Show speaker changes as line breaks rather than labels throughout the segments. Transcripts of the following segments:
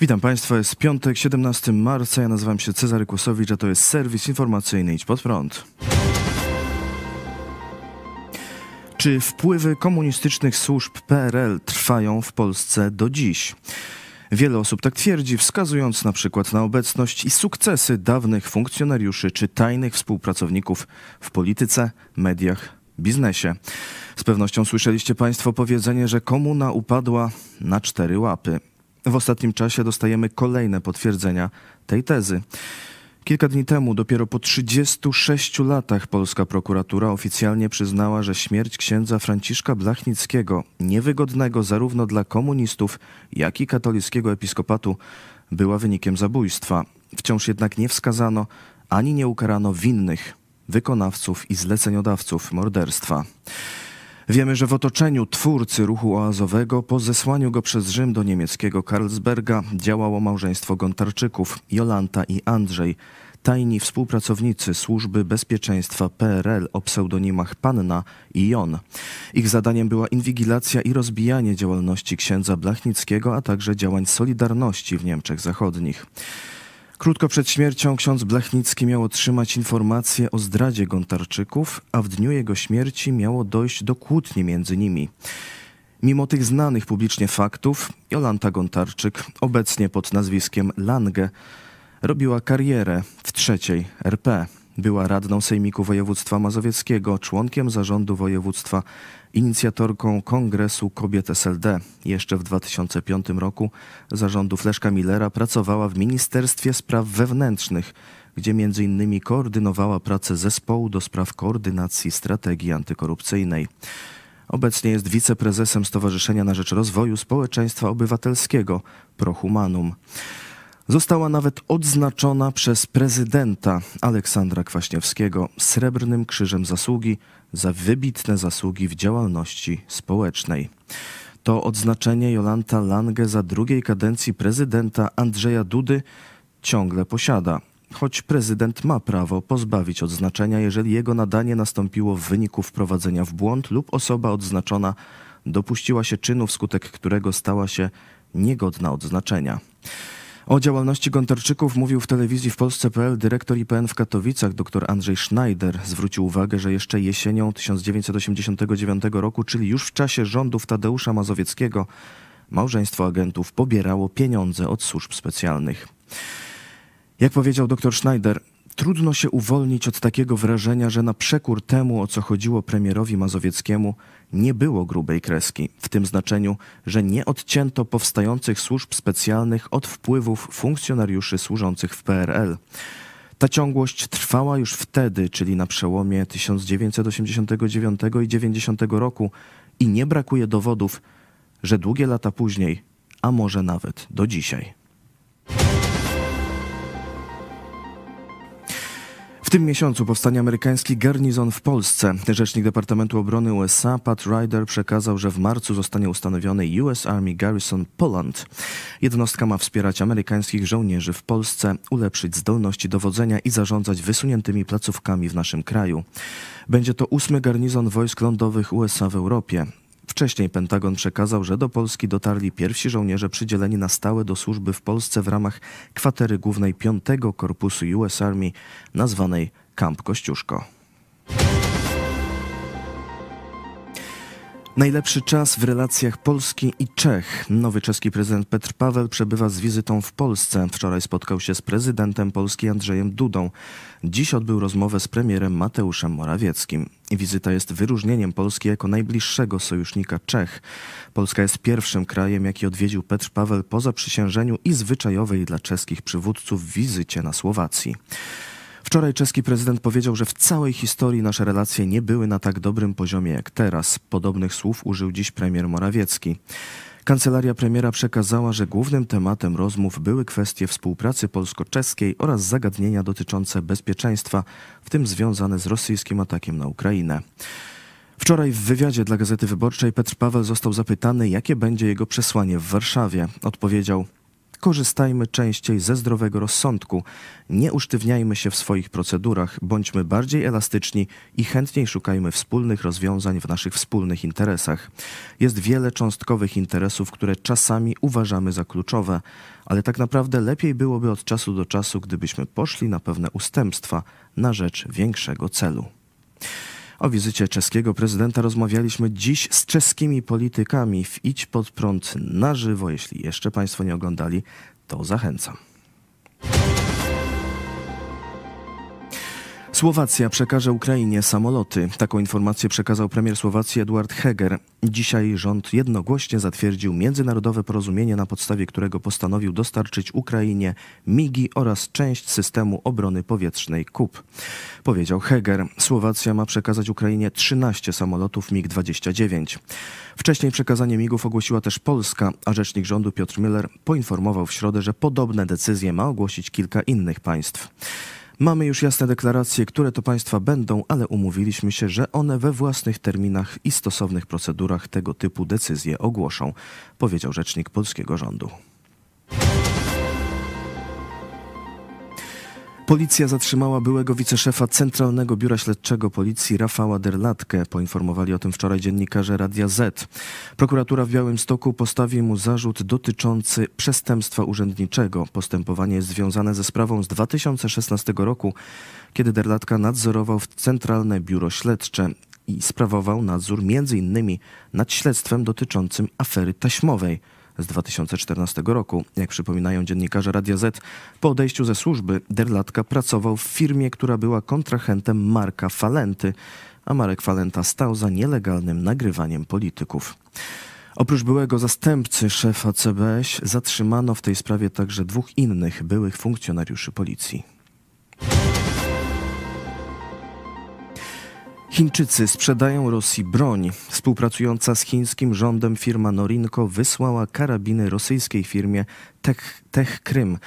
Witam Państwa, jest piątek, 17 marca. Ja nazywam się Cezary Kłosowicz, a to jest serwis informacyjny Idź Pod Prąd. Czy wpływy komunistycznych służb PRL trwają w Polsce do dziś? Wiele osób tak twierdzi, wskazując na przykład na obecność i sukcesy dawnych funkcjonariuszy czy tajnych współpracowników w polityce, mediach, biznesie. Z pewnością słyszeliście Państwo powiedzenie, że komuna upadła na cztery łapy. W ostatnim czasie dostajemy kolejne potwierdzenia tej tezy. Kilka dni temu, dopiero po 36 latach, polska prokuratura oficjalnie przyznała, że śmierć księdza Franciszka Blachnickiego, niewygodnego zarówno dla komunistów, jak i katolickiego episkopatu, była wynikiem zabójstwa. Wciąż jednak nie wskazano ani nie ukarano winnych, wykonawców i zleceniodawców morderstwa. Wiemy, że w otoczeniu twórcy ruchu oazowego po zesłaniu go przez Rzym do niemieckiego Karlsberga działało małżeństwo Gontarczyków, Jolanta i Andrzej, tajni współpracownicy Służby Bezpieczeństwa PRL o pseudonimach Panna i Jon. Ich zadaniem była inwigilacja i rozbijanie działalności księdza Blachnickiego, a także działań Solidarności w Niemczech Zachodnich. Krótko przed śmiercią ksiądz Blachnicki miał otrzymać informację o zdradzie Gontarczyków, a w dniu jego śmierci miało dojść do kłótni między nimi. Mimo tych znanych publicznie faktów, Jolanta Gontarczyk, obecnie pod nazwiskiem Lange, robiła karierę w trzeciej RP. Była radną Sejmiku Województwa Mazowieckiego, członkiem zarządu województwa, inicjatorką Kongresu Kobiet SLD. Jeszcze w 2005 roku zarządu Leszka Millera pracowała w Ministerstwie Spraw Wewnętrznych, gdzie innymi koordynowała pracę zespołu do spraw koordynacji strategii antykorupcyjnej. Obecnie jest wiceprezesem Stowarzyszenia na Rzecz Rozwoju Społeczeństwa Obywatelskiego Prohumanum. Została nawet odznaczona przez prezydenta Aleksandra Kwaśniewskiego Srebrnym Krzyżem Zasługi za wybitne zasługi w działalności społecznej. To odznaczenie Jolanta Lange za drugiej kadencji prezydenta Andrzeja Dudy ciągle posiada, choć prezydent ma prawo pozbawić odznaczenia, jeżeli jego nadanie nastąpiło w wyniku wprowadzenia w błąd lub osoba odznaczona dopuściła się czynu, wskutek którego stała się niegodna odznaczenia. O działalności Gontarczyków mówił w telewizji w Polsce.pl dyrektor IPN w Katowicach dr Andrzej Schneider. Zwrócił uwagę, że jeszcze jesienią 1989 roku, czyli już w czasie rządów Tadeusza Mazowieckiego, małżeństwo agentów pobierało pieniądze od służb specjalnych. Jak powiedział dr Schneider, trudno się uwolnić od takiego wrażenia, że na przekór temu, o co chodziło premierowi Mazowieckiemu, nie było grubej kreski, w tym znaczeniu, że nie odcięto powstających służb specjalnych od wpływów funkcjonariuszy służących w PRL. Ta ciągłość trwała już wtedy, czyli na przełomie 1989 i 90 roku i nie brakuje dowodów, że długie lata później, a może nawet do dzisiaj. W tym miesiącu powstanie amerykański garnizon w Polsce. Rzecznik Departamentu Obrony USA Pat Ryder przekazał, że w marcu zostanie ustanowiony US Army Garrison Poland. Jednostka ma wspierać amerykańskich żołnierzy w Polsce, ulepszyć zdolności dowodzenia i zarządzać wysuniętymi placówkami w naszym kraju. Będzie to ósmy garnizon wojsk lądowych USA w Europie. Wcześniej Pentagon przekazał, że do Polski dotarli pierwsi żołnierze przydzieleni na stałe do służby w Polsce w ramach kwatery głównej 5 Korpusu US Army, nazwanej Camp Kościuszko. Najlepszy czas w relacjach Polski i Czech. Nowy czeski prezydent Petr Paweł przebywa z wizytą w Polsce. Wczoraj spotkał się z prezydentem Polski Andrzejem Dudą. Dziś odbył rozmowę z premierem Mateuszem Morawieckim. Wizyta jest wyróżnieniem Polski jako najbliższego sojusznika Czech. Polska jest pierwszym krajem, jaki odwiedził Petr Paweł po zaprzysiężeniu i zwyczajowej dla czeskich przywódców wizycie na Słowacji. Wczoraj czeski prezydent powiedział, że w całej historii nasze relacje nie były na tak dobrym poziomie jak teraz. Podobnych słów użył dziś premier Morawiecki. Kancelaria premiera przekazała, że głównym tematem rozmów były kwestie współpracy polsko-czeskiej oraz zagadnienia dotyczące bezpieczeństwa, w tym związane z rosyjskim atakiem na Ukrainę. Wczoraj w wywiadzie dla Gazety Wyborczej Petr Paweł został zapytany, jakie będzie jego przesłanie w Warszawie. Odpowiedział: Korzystajmy częściej ze zdrowego rozsądku. Nie usztywniajmy się w swoich procedurach, bądźmy bardziej elastyczni i chętniej szukajmy wspólnych rozwiązań w naszych wspólnych interesach. Jest wiele cząstkowych interesów, które czasami uważamy za kluczowe, ale tak naprawdę lepiej byłoby od czasu do czasu, gdybyśmy poszli na pewne ustępstwa na rzecz większego celu. O wizycie czeskiego prezydenta rozmawialiśmy dziś z czeskimi politykami w Idź pod prąd na żywo. Jeśli jeszcze Państwo nie oglądali, to zachęcam. Słowacja przekaże Ukrainie samoloty. Taką informację przekazał premier Słowacji Eduard Heger. Dzisiaj rząd jednogłośnie zatwierdził międzynarodowe porozumienie, na podstawie którego postanowił dostarczyć Ukrainie MIGI oraz część systemu obrony powietrznej KUP. Powiedział Heger. Słowacja ma przekazać Ukrainie 13 samolotów MiG-29. Wcześniej przekazanie MIGów ogłosiła też Polska, a rzecznik rządu Piotr Müller poinformował w środę, że podobne decyzje ma ogłosić kilka innych państw. Mamy już jasne deklaracje, które to państwa będą, ale umówiliśmy się, że one we własnych terminach i stosownych procedurach tego typu decyzje ogłoszą, powiedział rzecznik polskiego rządu. Policja zatrzymała byłego wiceszefa Centralnego Biura Śledczego Policji Rafała Derlatkę. Poinformowali o tym wczoraj dziennikarze Radia Z. Prokuratura w Białymstoku postawi mu zarzut dotyczący przestępstwa urzędniczego. Postępowanie jest związane ze sprawą z 2016 roku, kiedy Derlatka nadzorował w Centralne Biuro Śledcze i sprawował nadzór m.in. nad śledztwem dotyczącym afery taśmowej z 2014 roku. Jak przypominają dziennikarze Radia Z, po odejściu ze służby Derlatka pracował w firmie, która była kontrahentem Marka Falenty, a Marek Falenta stał za nielegalnym nagrywaniem polityków. Oprócz byłego zastępcy szefa CBŚ zatrzymano w tej sprawie także dwóch innych byłych funkcjonariuszy policji. Chińczycy sprzedają Rosji broń. Współpracująca z chińskim rządem firma Norinco wysłała karabiny rosyjskiej firmie Tech, Tech Krym.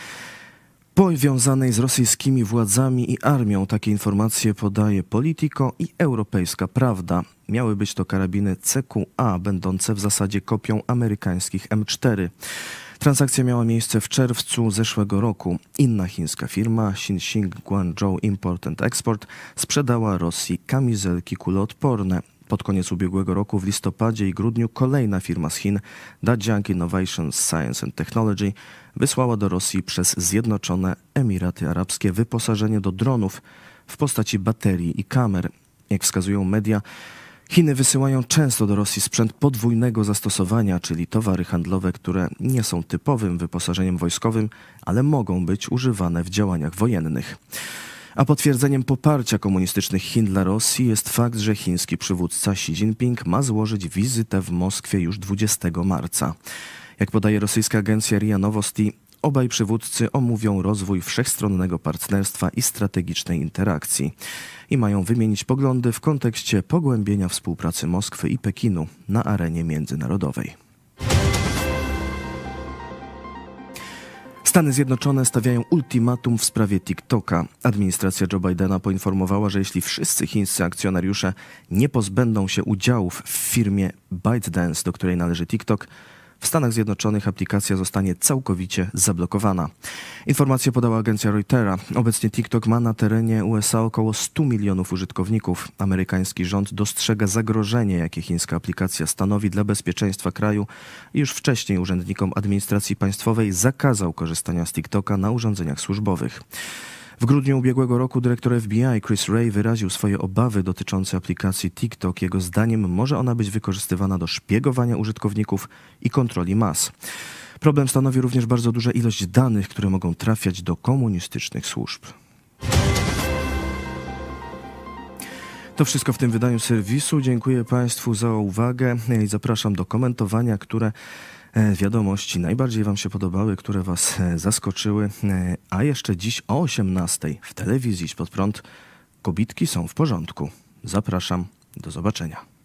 Powiązanej z rosyjskimi władzami i armią takie informacje podaje Politico i Europejska Prawda. Miały być to karabiny CQA, będące w zasadzie kopią amerykańskich M4. Transakcja miała miejsce w czerwcu zeszłego roku. Inna chińska firma, Xinxing Guangzhou Import and Export, sprzedała Rosji kamizelki kuloodporne. Pod koniec ubiegłego roku w listopadzie i grudniu kolejna firma z Chin, Dajiang Innovations Science and Technology, wysłała do Rosji przez Zjednoczone Emiraty Arabskie wyposażenie do dronów w postaci baterii i kamer. Jak wskazują media, Chiny wysyłają często do Rosji sprzęt podwójnego zastosowania, czyli towary handlowe, które nie są typowym wyposażeniem wojskowym, ale mogą być używane w działaniach wojennych. A potwierdzeniem poparcia komunistycznych Chin dla Rosji jest fakt, że chiński przywódca Xi Jinping ma złożyć wizytę w Moskwie już 20 marca. Jak podaje rosyjska agencja RIA Novosti, Obaj przywódcy omówią rozwój wszechstronnego partnerstwa i strategicznej interakcji i mają wymienić poglądy w kontekście pogłębienia współpracy Moskwy i Pekinu na arenie międzynarodowej. Stany Zjednoczone stawiają ultimatum w sprawie TikToka. Administracja Joe Bidena poinformowała, że jeśli wszyscy chińscy akcjonariusze nie pozbędą się udziałów w firmie ByteDance, do której należy TikTok, w Stanach Zjednoczonych aplikacja zostanie całkowicie zablokowana. Informację podała agencja Reutera. Obecnie TikTok ma na terenie USA około 100 milionów użytkowników. Amerykański rząd dostrzega zagrożenie, jakie chińska aplikacja stanowi dla bezpieczeństwa kraju i już wcześniej urzędnikom administracji państwowej zakazał korzystania z TikToka na urządzeniach służbowych. W grudniu ubiegłego roku dyrektor FBI Chris Ray wyraził swoje obawy dotyczące aplikacji TikTok. Jego zdaniem może ona być wykorzystywana do szpiegowania użytkowników i kontroli mas. Problem stanowi również bardzo duża ilość danych, które mogą trafiać do komunistycznych służb. To wszystko w tym wydaniu serwisu. Dziękuję Państwu za uwagę i zapraszam do komentowania, które E, wiadomości najbardziej Wam się podobały, które Was e, zaskoczyły. E, a jeszcze dziś o 18 w telewizji pod prąd kobitki są w porządku. Zapraszam, do zobaczenia.